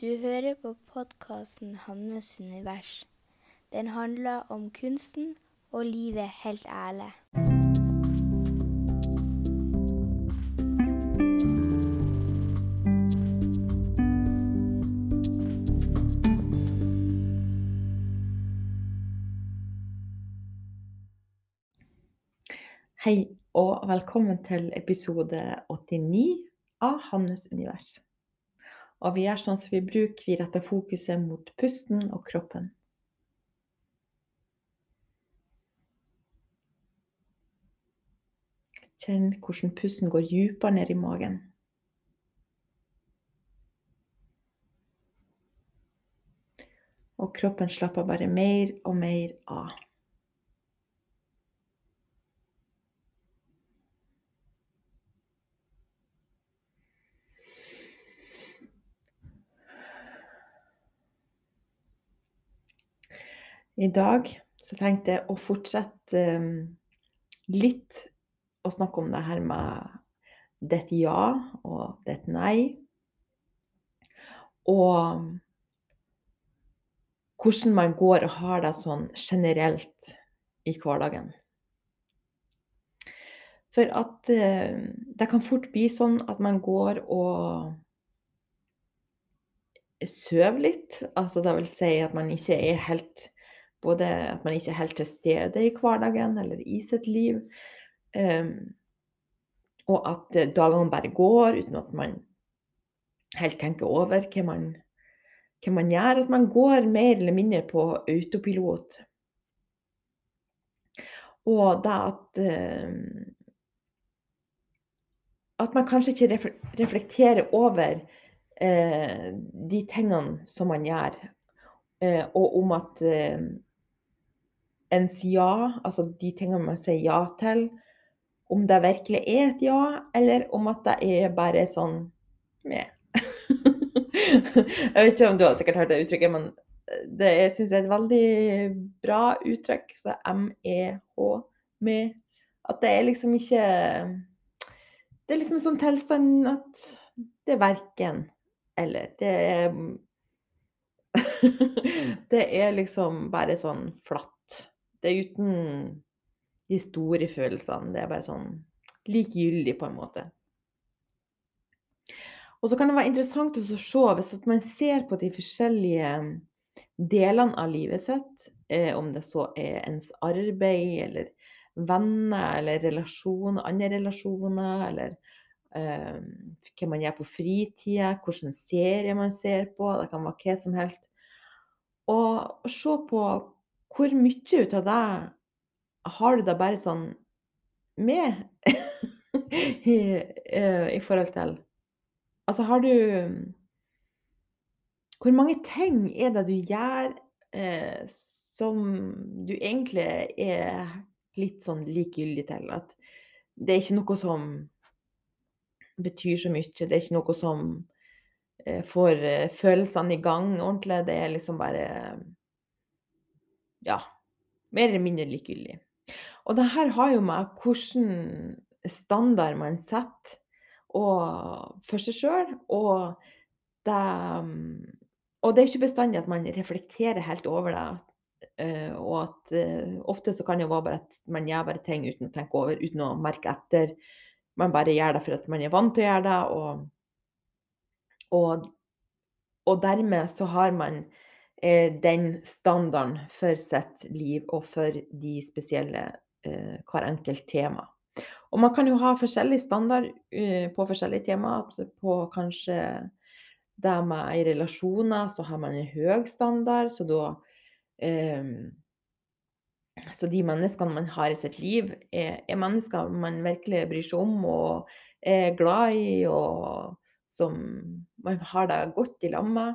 Du hører på podkasten 'Hannes univers'. Den handler om kunsten og livet helt ærlig. Hei og velkommen til episode 89 av Hannes univers. Og vi gjør sånn som vi bruker, vi retter fokuset mot pusten og kroppen. Kjenn hvordan pusten går dypere ned i magen. Og kroppen slapper bare mer og mer av. I dag så tenkte jeg å fortsette um, litt å snakke om det her med ditt ja og ditt nei. Og hvordan man går og har det sånn generelt i hverdagen. For at uh, det kan fort bli sånn at man går og sover litt. Altså det vil si at man ikke er helt både at man ikke er helt til stede i hverdagen eller i sitt liv. Um, og at eh, dagene bare går uten at man helt tenker over hva man, hva man gjør. At man går mer eller mindre på autopilot. Og det at um, At man kanskje ikke reflekterer over uh, de tingene som man gjør. Uh, og om at uh, ens ja, altså de tingene man sier ja til, om det virkelig er et ja, eller om at det er bare sånn med. jeg vet ikke om du har sikkert hørt det uttrykket, men det jeg er et veldig bra uttrykk. Så M-E-H, med. At det er liksom ikke Det er liksom en sånn tilstand at det er verken eller. Det er Det er liksom bare sånn flatt. Det er uten de store følelsene. Det er bare sånn likegyldig, på en måte. Og så kan det være interessant å se, hvis man ser på de forskjellige delene av livet sitt, eh, om det så er ens arbeid eller venner eller relasjoner, andre relasjoner, eller eh, hva man gjør på fritida, hvilken serie man ser på, det kan være hva som helst. Og se på hvor mye ut av det har du da bare sånn med i, uh, i forhold til Altså, har du Hvor mange ting er det du gjør uh, som du egentlig er litt sånn likegyldig til? At det er ikke noe som betyr så mye. Det er ikke noe som eh, får følelsene i gang ordentlig. Det er liksom bare ja, mer eller mindre likegyldig. Og det her har jo med hvilken standard man setter for seg sjøl, og det og det er ikke bestandig at man reflekterer helt over det. Uh, og at uh, ofte så kan det være bare at man gjør bare ting uten å tenke over, uten å merke etter. Man bare gjør det for at man er vant til å gjøre det, og, og, og dermed så har man Eh, den standarden for sitt liv og for de spesielle eh, hver enkelt tema. Og man kan jo ha forskjellig standard uh, på forskjellige temaer. På kanskje det med i relasjoner, så har man en høy standard, så da um, Så de menneskene man har i sitt liv, er, er, mennesker man virkelig bryr seg om og er glad i, og som man har det godt i lag med.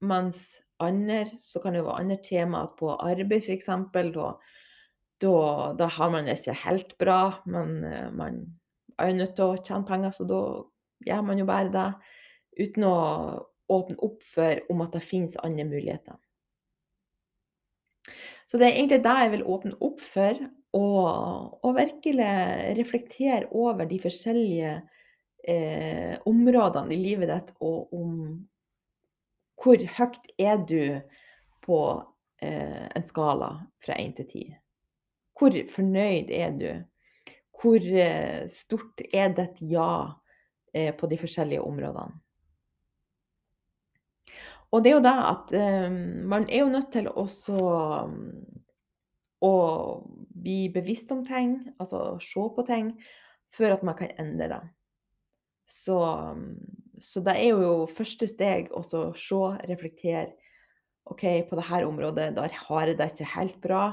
Mens andre, så kan det være andre temaer på arbeid f.eks. Da, da, da har man det ikke helt bra, men eh, man er jo nødt til å tjene penger, så da gjør man jo bare det. Uten å åpne opp for om at det finnes andre muligheter. Så det er egentlig det jeg vil åpne opp for, og, og virkelig reflektere over de forskjellige eh, områdene i livet ditt, og om hvor høyt er du på eh, en skala fra 1 til 10? Hvor fornøyd er du? Hvor eh, stort er ditt ja eh, på de forskjellige områdene? Og det er jo det at eh, man er jo nødt til også å bli bevisst om ting, altså se på ting, før at man kan endre det. Så, så det er jo første steg å se, reflektere. OK, på dette området der har jeg det ikke helt bra.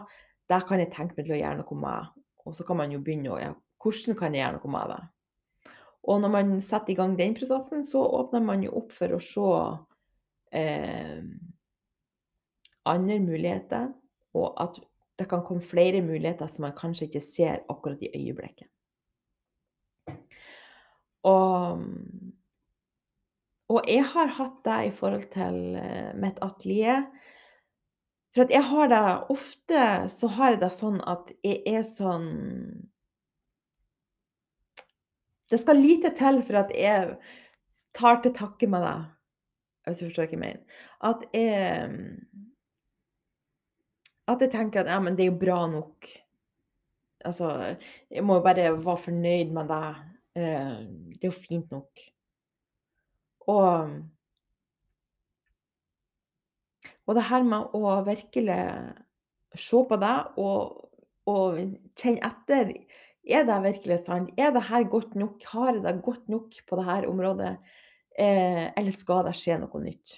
Det kan jeg tenke meg til å gjøre noe med. Og så kan man jo begynne å ja, hvordan kan jeg gjøre noe med det? Og når man setter i gang den prosessen, så åpner man jo opp for å se eh, andre muligheter, og at det kan komme flere muligheter som man kanskje ikke ser akkurat i øyeblikket. Og, og jeg har hatt det i forhold til eh, mitt atelier. For at jeg har det ofte så har jeg det sånn at jeg er sånn Det skal lite til for at jeg tar til takke med det, hvis du forstår hva jeg mener. At jeg at jeg tenker at ja, men det er jo bra nok. Altså, jeg må bare være fornøyd med det. Eh, det er jo fint nok. Og Og det her med å virkelig se på det og, og kjenne etter Er det virkelig sant? Er det her godt nok? Har jeg det godt nok på dette området? Eh, eller skal det skje noe nytt?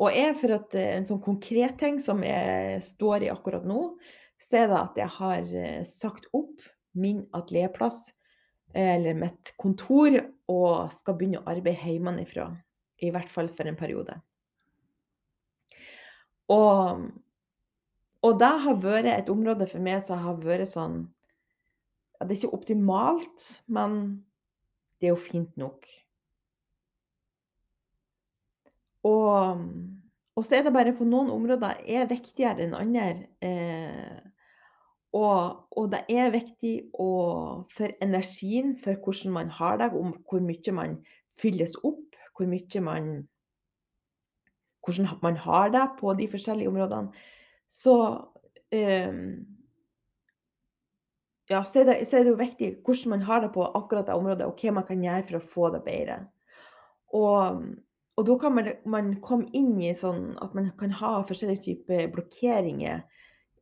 Og jeg, for at eh, en sånn konkret ting som jeg står i akkurat nå, så er det at jeg har eh, sagt opp min atelierplass, eller mitt kontor, og skal begynne å arbeide hjemmefra. I hvert fall for en periode. Og, og det har vært et område for meg som har vært sånn ja, Det er ikke optimalt, men det er jo fint nok. Og, og så er det bare på noen områder er viktigere enn andre. Eh, og, og, det er viktig å, for energien, for hvordan man har det, om hvor mye man fylles opp, hvor mye man Hvordan man har det på de forskjellige områdene. Så um, ja, så er, det, så er, det, jo viktig hvordan man har det på akkurat det området, og hva man kan gjøre for å få det bedre. Og og da kan man, man, komme inn i sånn at man kan ha forskjellige typer blokkeringer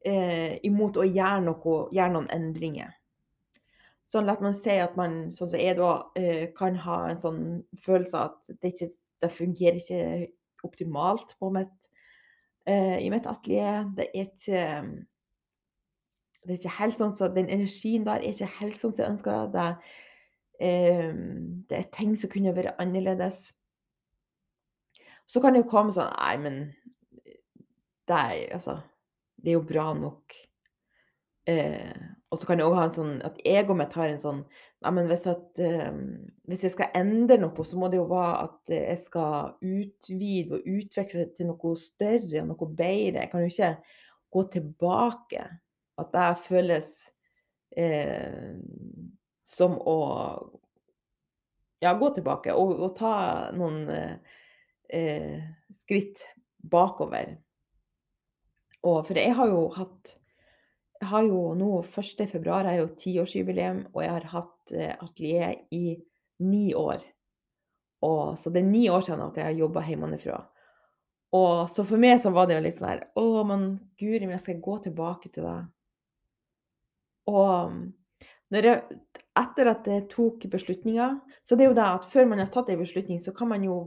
eh, imot å gjøre, noe, gjøre, noen endringer. Sånn at man ser at man, sånn som jeg eh, kan ha en sånn følelse at det, ikke, det fungerer ikke optimalt mitt, eh, i mitt atelier. Det er ikke det er ikke helt sånn så Den energien der er ikke helt sånn som jeg ønsker det. Eh, det er ting som kunne vært annerledes. Så kan det jo komme sånn Nei, men det er altså Det er jo bra nok. Eh, og så kan jeg òg ha en sånn at egoet mitt har en sånn Nei, men hvis, at, eh, hvis jeg skal endre noe, så må det jo være at jeg skal utvide og utvikle til noe større og noe bedre. Jeg kan jo ikke gå tilbake. At det føles eh, som å ja, gå tilbake og, og ta noen eh, skritt bakover. Og for jeg har jo hatt Jeg har jo nå 1. februar er jo tiårsjubileum, og jeg har hatt eh, atelier i ni år. Og, så det er ni år siden at jeg har jobba hjemmefra. Og så for meg så var det jo litt sånn her Å, men guri skal jeg gå tilbake til det? Og jeg, etter at jeg tok beslutninger Så det er jo det at før man har tatt en beslutning, så kan man jo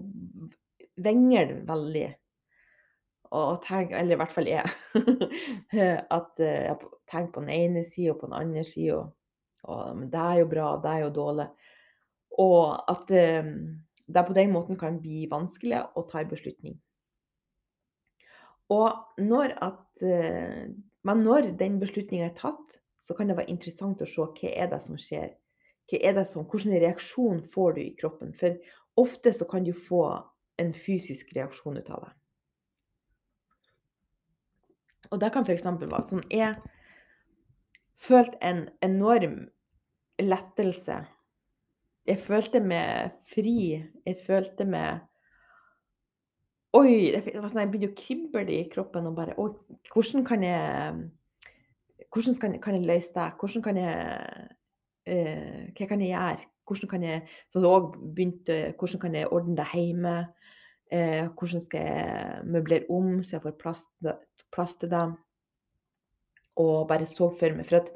vengle veldig. Og tenk, eller i hvert fall jeg, at eh, jeg tenker på den ene sida og på den andre sida. Og det er jo bra, det er jo dårlig. Og at um, det på den måten kan bli vanskelig å ta en beslutning. Når at Men når den beslutninga er tatt, så kan det være interessant å se hva er det som skjer. Er det som, hvilken reaksjon får du i kroppen? For ofte så kan du få en fysisk reaksjon ut av det. Og det kan f.eks. være sånn Jeg følte en enorm lettelse Jeg følte meg fri. Jeg følte meg Oi! Det var sånn jeg begynte å krible i kroppen og bare Oi, hvordan kan jeg hvordan kan kan jeg løse det? Hvordan kan jeg eh, hva kan jeg gjøre? Hvordan kan jeg så det begynte Hvordan kan jeg ordne det hjemme? Eh, hvordan skal jeg møblere om så jeg får plass plass til det? Og bare så for meg for at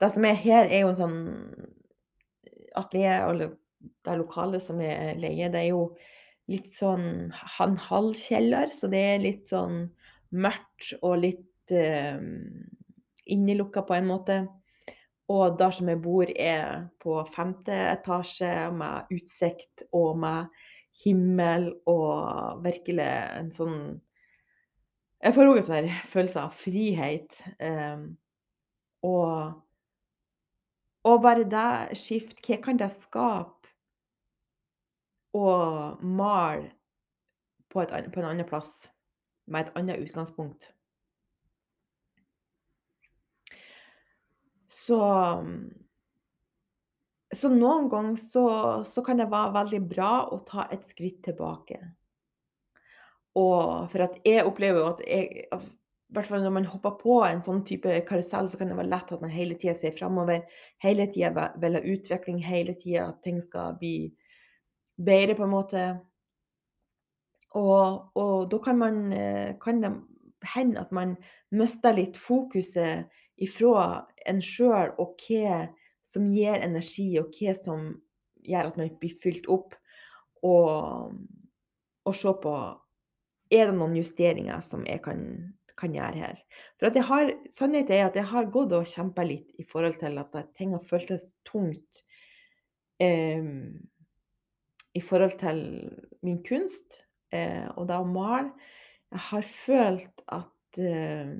det som er her, er jo en sånn atelier, eller det lokalet som jeg leier, det er jo litt sånn en halv kjeller, så det er litt sånn mørkt og litt eh, innelukka på en måte. Og der som jeg bor, er på femte etasje med utsikt og med himmel og virkelig en sånn Jeg får òg en sånn følelse av frihet. Um, og og bare det skift Hva kan det skape å male på et på en annen plass, med et annet utgangspunkt? Så så noen ganger så så kan det være veldig bra å ta et skritt tilbake. Og for at jeg opplever at jeg i hvert fall når man hopper på en sånn type karusell, så kan det være lett at man hele tida ser framover. Hele tida vil ha utvikling, hele tida at ting skal bli bedre, på en måte. Og og da kan man kan det hende at man mister litt fokuset ifra en sjøl og hva som gir energi, og hva som gjør at man blir fylt opp. Og og se på er det noen justeringer som jeg kan kan gjøre her. For har sannheten er at jeg har gått og kjempa litt i forhold til at ting har føltes tungt eh, i forhold til min kunst, eh, og det å male. Jeg har følt at eh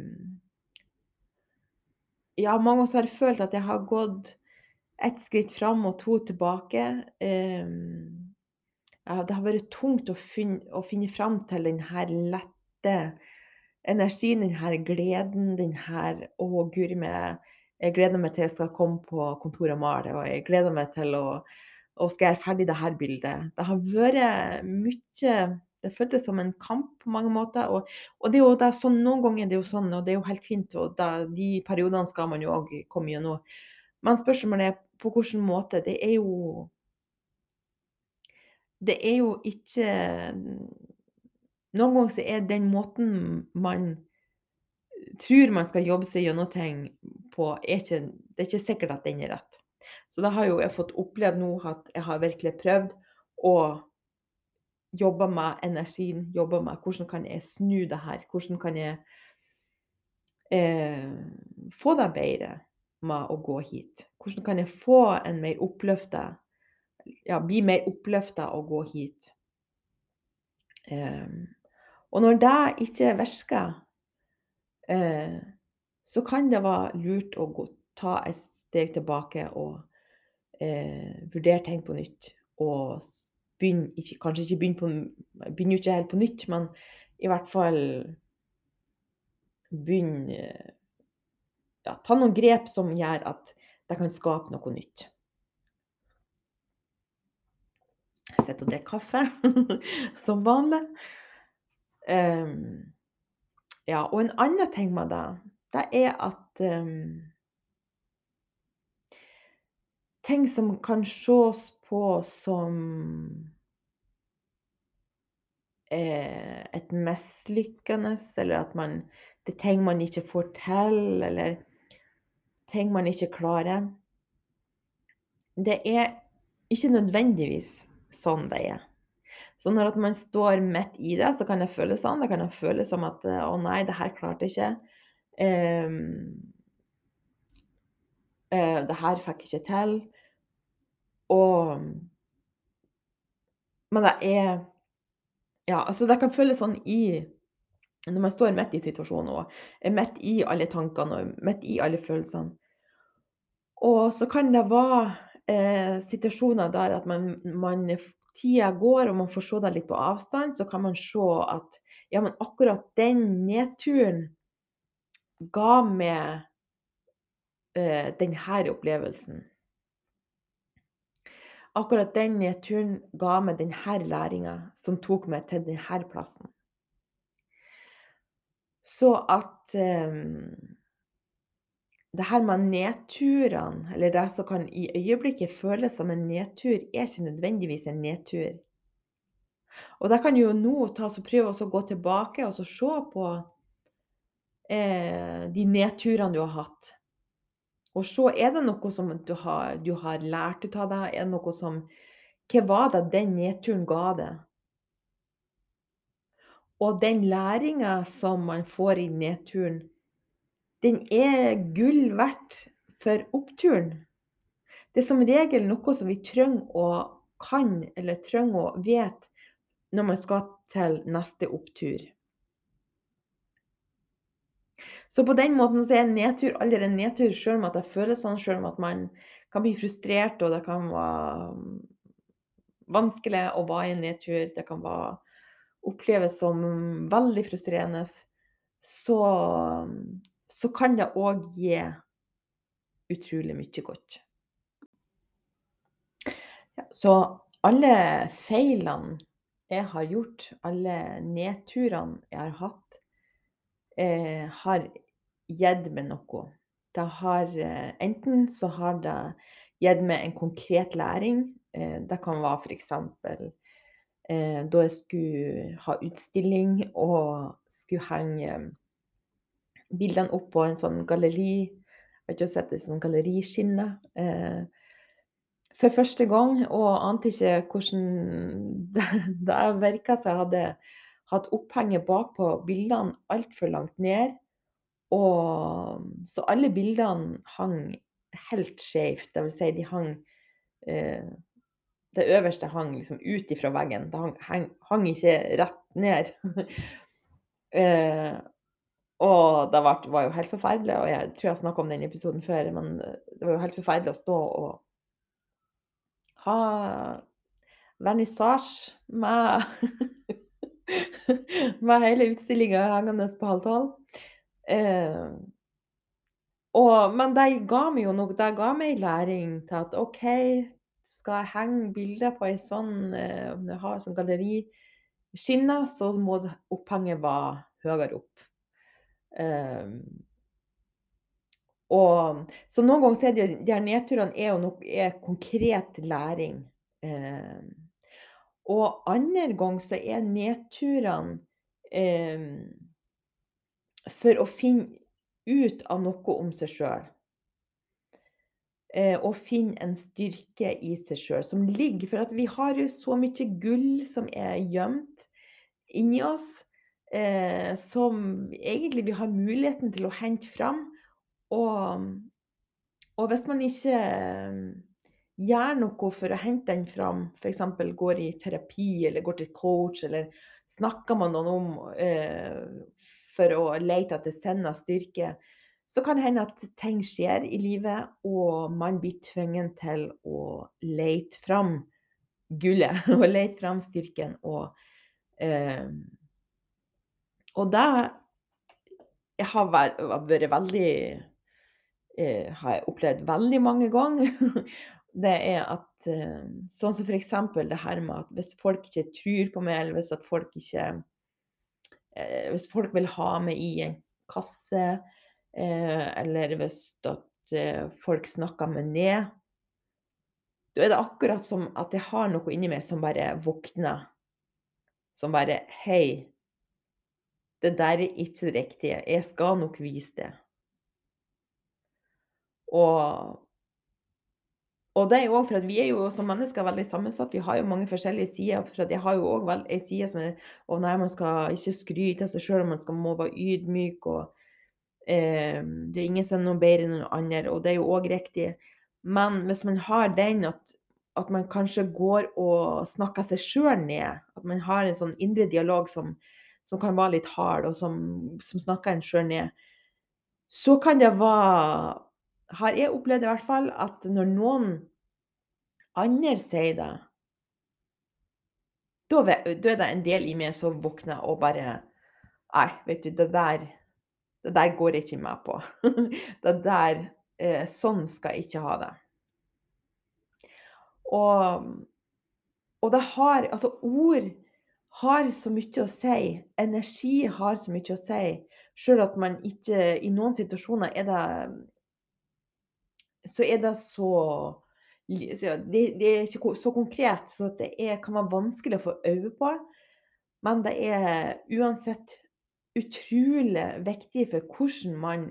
Ja, mange har følt at jeg har gått ett skritt fram og to tilbake. Eh, ja, det har vært tungt å finne, å finne fram til denne lette energien, denne gleden, denne Å, guri meg, jeg gleder meg til jeg skal komme på kontoret og male, og jeg gleder meg til å å skal gjøre ferdig dette bildet. Det har vært mye Det føltes som en kamp på mange måter, og og det er jo det er sånn noen ganger er det jo sånn, og det er jo helt fint, og det de periodene skal man jo òg komme gjennom. Men spørsmålet er på hvilken måte. Det er jo det er jo ikke Noen ganger så er den måten man tror man skal jobbe seg gjennom ting på, er ikke det er ikke sikkert at den er rett. Så det har jo jeg fått opplevd nå at jeg har virkelig prøvd å jobbe med energien, jobbe med hvordan kan jeg snu det her? Hvordan kan jeg eh, få det bedre med å gå hit? Hvordan kan jeg få en mer oppløfta ja, bli mer oppløfta og gå hit? Eh, og når det ikke virker, eh, så kan det være lurt å gå ta et steg tilbake og eh, vurdere ting på nytt. Og begynne ikke kanskje ikke begynne på begynne ikke helt på nytt, men i hvert fall begynne ja, ta noen grep som gjør at det kan skape noe nytt. Jeg sitter og drikker kaffe som vanlig. Um, ja, og en annen ting med det, det er at um, ting som kan ses på som eh, et mislykkende, eller at man det er ting man ikke får til, eller ting man ikke klarer. Det er ikke nødvendigvis sånn det er. Så når man står midt i det, så kan det føles sånn. Det kan det føles som at å nei, det her klarte jeg ikke. Um, uh, det her fikk jeg ikke til. Og men det er ja, altså det kan føles sånn i når man står midt i situasjonen og er midt i alle tankene og midt i alle følelsene. Og så kan det være eh, situasjoner der at man man tida går, og man får se det litt på avstand, så kan man se at ja, men akkurat den nedturen ga meg eh, denne opplevelsen. akkurat den nedturen ga meg denne læringa, som tok meg til denne plassen. Så at um, det her med nedturene, eller det som kan i øyeblikket føles som en nedtur, er ikke nødvendigvis en nedtur. Og da kan jo nå ta, prøve å gå tilbake og se på eh, de nedturene du har hatt. Og se er det noe som du har, du har lært ut av det. Er det noe som Hva var det den nedturen ga deg? Og den læringa som man får i nedturen, den er gull verdt for oppturen. Det er som regel noe som vi trenger å kan, eller trenger å vite, når man skal til neste opptur. Så på den måten er nedtur aldri en nedtur, selv om at det føles sånn, selv om at man kan bli frustrert, og det kan være vanskelig å være i en nedtur. Det kan være, oppleves som veldig frustrerende. Så, så kan det òg gi utrolig mye godt. Ja, så alle feilene jeg har gjort, alle nedturene jeg har hatt, eh, har gitt meg noe. Det har eh, Enten så har det gitt meg en konkret læring. Eh, det kan være f.eks. Eh, da jeg skulle ha utstilling og skulle henge bildene opp på en sånn galleri. Jeg har ikke sett det sånn galleriskinne. Eh, for første gang, og ante ikke hvordan det, det virka. Så jeg hadde hatt opphenget bakpå bildene altfor langt ned. Og, så alle bildene hang helt skjevt. Dvs. si, de hang eh, Det øverste hang liksom ut ifra veggen. Det hang, hang, hang ikke rett ned. eh, og det var, var, jo helt forferdelig, og jeg tror jeg snakka om den episoden før, men det var jo helt forferdelig å stå og ha vernissasje med med hele utstillinga hengende på halv tolv. Eh, men det ga meg jo noe, det ga meg læring til at OK, skal jeg henge bilder på ei sånn eh, Om jeg har sånn galleriskinne, så må opphenget være høyere opp. Um, og, så noen ganger er det, de her nedturene er jo noe, er konkret læring. Um, og andre ganger så er nedturene um, for å finne ut av noe om seg sjøl. Eh, og finne en styrke i seg sjøl som ligger For at vi har jo så mye gull som er gjemt inni oss, eh, som egentlig vi har muligheten til å hente fram. Og, og hvis man ikke gjør noe for å hente den fram, f.eks. går i terapi eller går til coach, eller snakker man noen om eh, for å lete etter sinna styrke, så kan det hende at ting skjer i livet, og man blir tvunget til å lete fram gullet. Og lete fram styrken. Og, eh, og det jeg har vært, vært veldig eh, Har jeg opplevd veldig mange ganger. det er at eh, Sånn som f.eks. det her med at hvis folk ikke tror på meg, eller hvis folk ikke eh, Hvis folk vil ha meg i en kasse, eller hvis at folk snakker meg ned Da er det akkurat som at jeg har noe inni meg som bare våkner. Som bare Hei, det der er ikke det riktige. Jeg skal nok vise det. Og og det er jo òg for at vi er jo som mennesker veldig sammensatt. Vi har jo mange forskjellige sider. For jeg har jo òg ei side som er å nei, man skal ikke skryte av seg sjøl, man skal, må være ydmyk. og eh, Det er ingen som er noe bedre enn noen andre, og det er jo òg riktig. Men hvis man har den at, at man kanskje går og snakker seg sjøl ned, at man har en sånn indre dialog som, som kan være litt hard, og som, som snakker en sjøl ned, så kan det være har jeg opplevd i hvert fall at når noen andre sier det, da, er det en del i meg som våkner og bare Nei, vet du, det der, det der går jeg ikke med på. det der eh, Sånn skal jeg ikke ha det. Og, og det har Altså, ord har så mye å si. Energi har så mye å si. Sjøl at man ikke I noen situasjoner er det Så er det så det, det er ikke så konkret, så det er, kan være vanskelig å få øye på. Men det er uansett utrolig viktig for hvordan man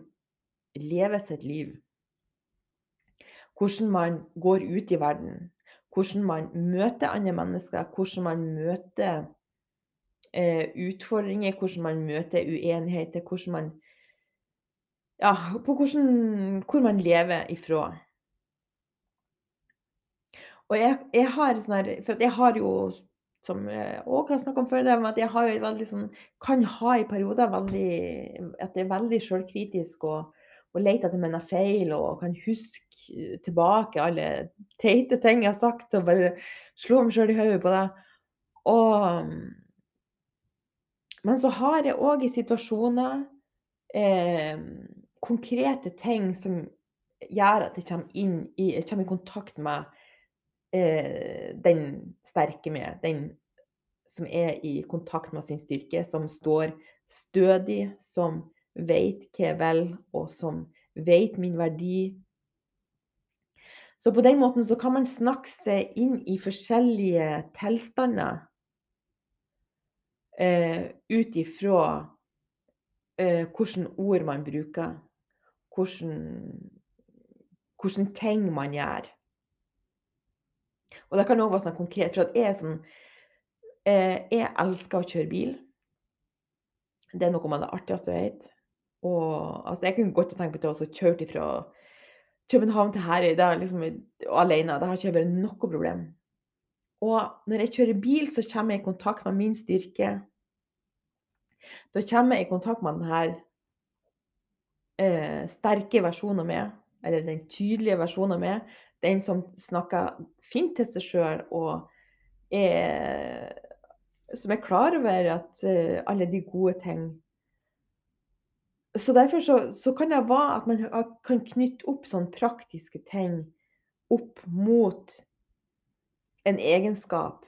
lever sitt liv. Hvordan man går ut i verden. Hvordan man møter andre mennesker. Hvordan man møter eh, utfordringer. Hvordan man møter uenigheter. Hvordan man Ja, på hvordan, hvor man lever ifra. Og jeg, jeg har sånn her For jeg har jo som jeg òg har snakka om før, at jeg har jo veldig sånn Kan ha i perioder veldig At det er veldig sjølkritisk og, og leter etter mine feil og kan huske tilbake alle teite ting jeg har sagt, og bare slå meg sjøl i hodet på det. Og Men så har jeg òg i situasjoner eh, konkrete ting som gjør at jeg kommer, inn i, jeg kommer i kontakt med eh, den sterke med, den som er i kontakt med sin styrke, som står stødig, som vet hva jeg vil, og som vet min verdi. Så på den måten så kan man snakke seg inn i forskjellige tilstander eh, ut ifra eh, hvilke ord man bruker, hvilke ting man gjør. Og det kan òg være sånn konkret, for jeg er sånn eh, Jeg elsker å kjøre bil. Det er noe av det artigste jeg vet. Og altså, jeg kunne godt tenkt meg å kjøre fra København til Herøy er liksom, alene. Det har ikke vært noe problem. Og når jeg kjører bil, så kommer jeg i kontakt med min styrke. Da kommer jeg i kontakt med denne eh, sterke versjonen av meg, eller den tydelige versjonen av meg. Den som snakker fint til seg sjøl og er Som er klar over at uh, alle de gode ting Så derfor så, så kan det være at man kan knytte opp sånne praktiske ting opp mot en egenskap.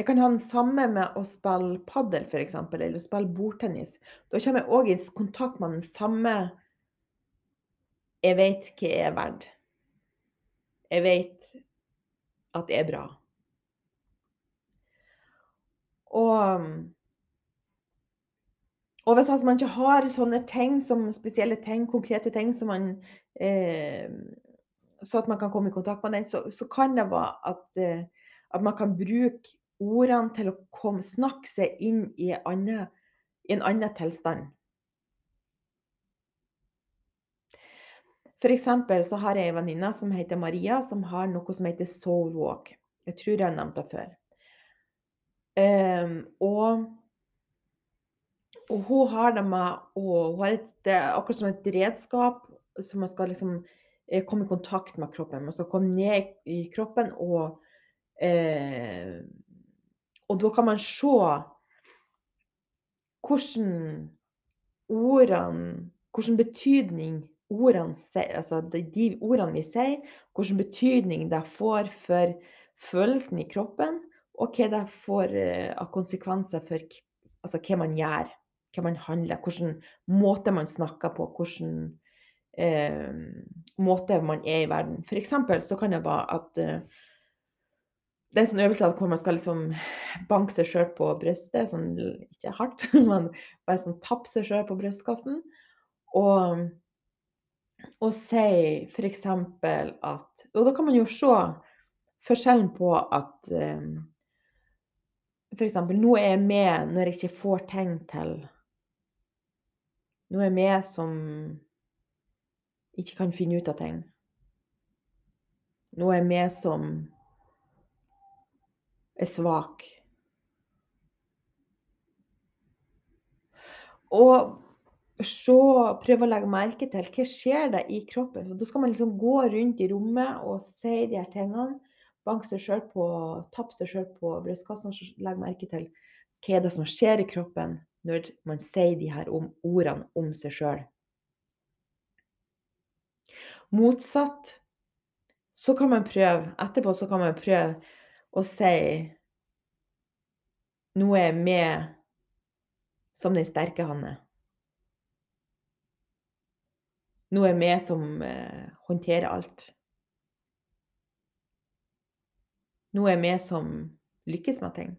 Jeg kan ha den samme med å spille padel, f.eks., eller spille bordtennis. Da kommer jeg òg i kontakt med den samme Jeg vet hva jeg er verdt. Jeg vet at det er bra. Og, og hvis man ikke har sånne ting som spesielle ting, konkrete ting som man eh, Så at man kan komme i kontakt med den, så, så kan det være at, eh, at, man kan bruke ordene til å komme, snakke seg inn i, annen, i en annen tilstand. F.eks. så har jeg ei venninne som heter Maria, som har noe som heter Soul Walk. Jeg tror jeg har nevnt det før. Um, og, og, hun har det med å hun har et, akkurat som et redskap som man skal liksom eh, komme i kontakt med kroppen. Man skal komme ned i kroppen, og, eh, og da kan man se hvordan ordene Hvilken betydning ordene, altså de ordene vi sier, hvilken betydning det får for følelsen i kroppen, og hva det får eh, av konsekvenser for altså, hva man gjør, hva man handler, hvilken måte man snakker på, hvilken eh, måte man er i verden. For eksempel så kan det være at eh, det er en sånn øvelse hvor man skal liksom banke seg sjøl på brystet, sånn ikke hardt, men bare sånn tappe seg sjøl på brystkassen. Og og si f.eks. at Og da kan man jo se forskjellen på at um, F.eks. nå er jeg med når jeg ikke får ting til. Nå er jeg med som ikke kan finne ut av ting. Nå er jeg med som er svak. Og se, prøve å legge merke til hva skjer det i kroppen. Da skal man liksom gå rundt i rommet og si de her tingene. Banke seg sjøl på, tappe seg sjøl på brystkassen legge merke til hva er det som skjer i kroppen når man sier de her om, ordene om seg sjøl. Motsatt så kan man prøve Etterpå så kan man prøve å si er jeg med som den sterke Hanne. Nå er vi som eh, håndterer alt. Nå er vi som lykkes med ting.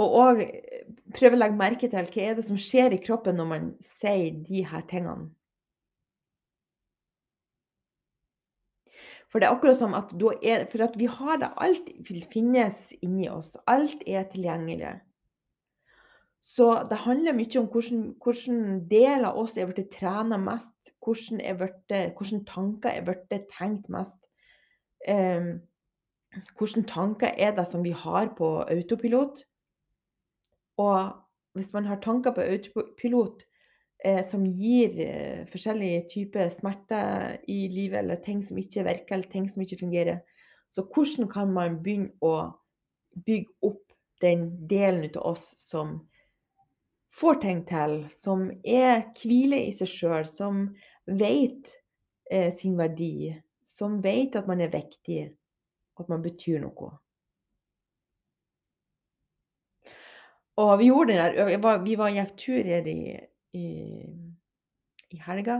Og òg eh, prøve å legge merke til hva er det som skjer i kroppen når man sier de her tingene. For det er akkurat som at, er, at vi har det Alt finnes inni oss. Alt er tilgjengelig. Så det handler mye om hvordan, hvordan del av oss er blitt trena mest. Hvordan, blitt, hvordan tanker er blitt tenkt mest. Um, hvilke tanker er det som vi har på autopilot? Og hvis man har tanker på autopilot eh, som gir eh, forskjellige typer smerter i livet, eller ting som ikke virker, eller ting som ikke fungerer, så hvordan kan man begynne å bygge opp den delen av oss som får ting til, som er hvile i seg sjøl, som vet eh, sin verdi, som vet at man er viktig, at man betyr noe. Og vi gjorde den der Vi var gikk tur her i, i, i helga.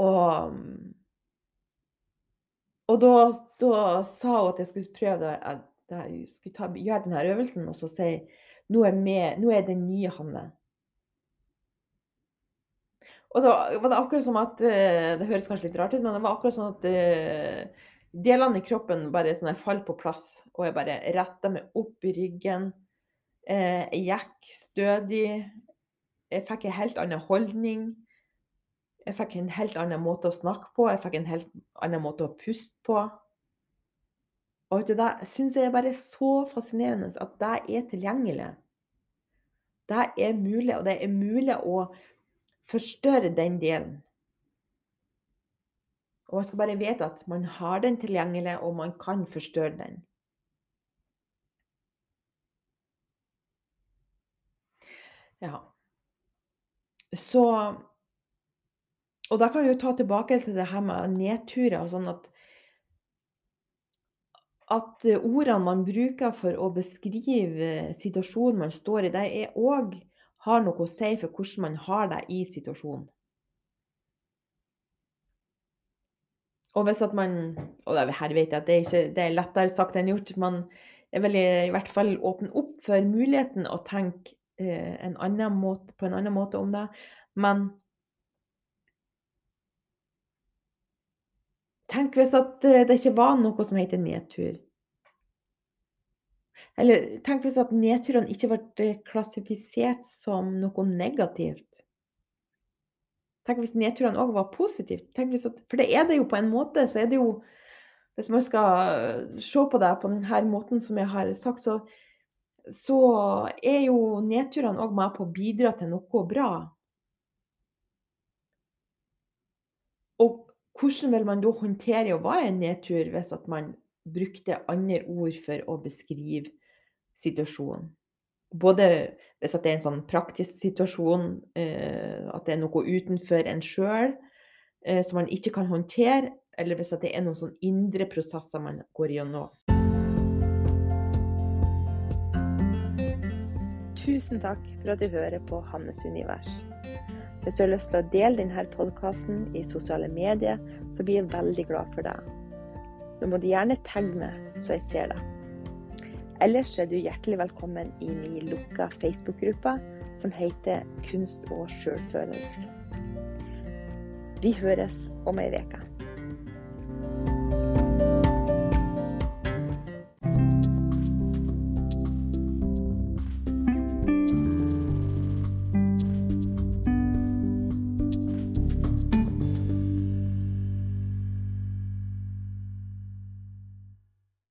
Og, og da, da, sa hun at jeg skulle prøve at jeg skulle ta, gjøre denne øvelsen og så si nå er, med, nå er den nye Hanne. Og da var det akkurat som at eh, Det høres kanskje litt rart ut, men det var akkurat sånn at uh, delene i kroppen bare sånn faller på plass. Og jeg bare retter meg opp i ryggen. Uh, jeg gikk stødig. Jeg fikk en helt annen holdning. Jeg fikk en helt annen måte å snakke på. Jeg fikk en helt annen måte å puste på. Og det syns jeg er bare så fascinerende at det er tilgjengelig. Det er mulig, og det er mulig å forstørre den delen. Og jeg skal bare vite at man har den tilgjengelig, og man kan forstørre den. Ja. Så Og da kan vi jo ta tilbake til det her med nedturer og sånn at at ordene man bruker for å beskrive situasjonen man står i, det er òg har noe å si for hvordan man har det i situasjonen. Og hvis at man Og her vet jeg at det er, ikke, det er lettere sagt enn gjort. Man vel i, hvert fall åpen opp for muligheten å tenke eh, en annen måte, på en annen måte om det. Men tenk hvis eh, det ikke var noe som heter nedtur. Eller tenk hvis at nedturene ikke ble klassifisert som noe negativt. Tenk hvis nedturene òg var positivt. At, for det er det jo på en måte. Så er det jo Hvis man skal se på det på denne måten som jeg har sagt, så, så er jo nedturene òg med på å bidra til noe bra. Og hvordan vil man da håndtere hva er en nedtur hvis at man brukte andre ord for å beskrive situasjonen. Både hvis det er en sånn praktisk situasjon, eh, at det er noe utenfor en sjøl eh, som man ikke kan håndtere, eller hvis det er noen sånn indre prosesser man går gjennom. Tusen takk for at du hører på Hannes univers. Hvis du har lyst til å dele denne podkasten i sosiale medier, så blir jeg veldig glad for deg. Da må du gjerne meg, så jeg ser deg. Ellers er du hjertelig velkommen inn i lukka Facebook-gruppa som heter Kunst og sjølfølelse. Vi høres om ei uke.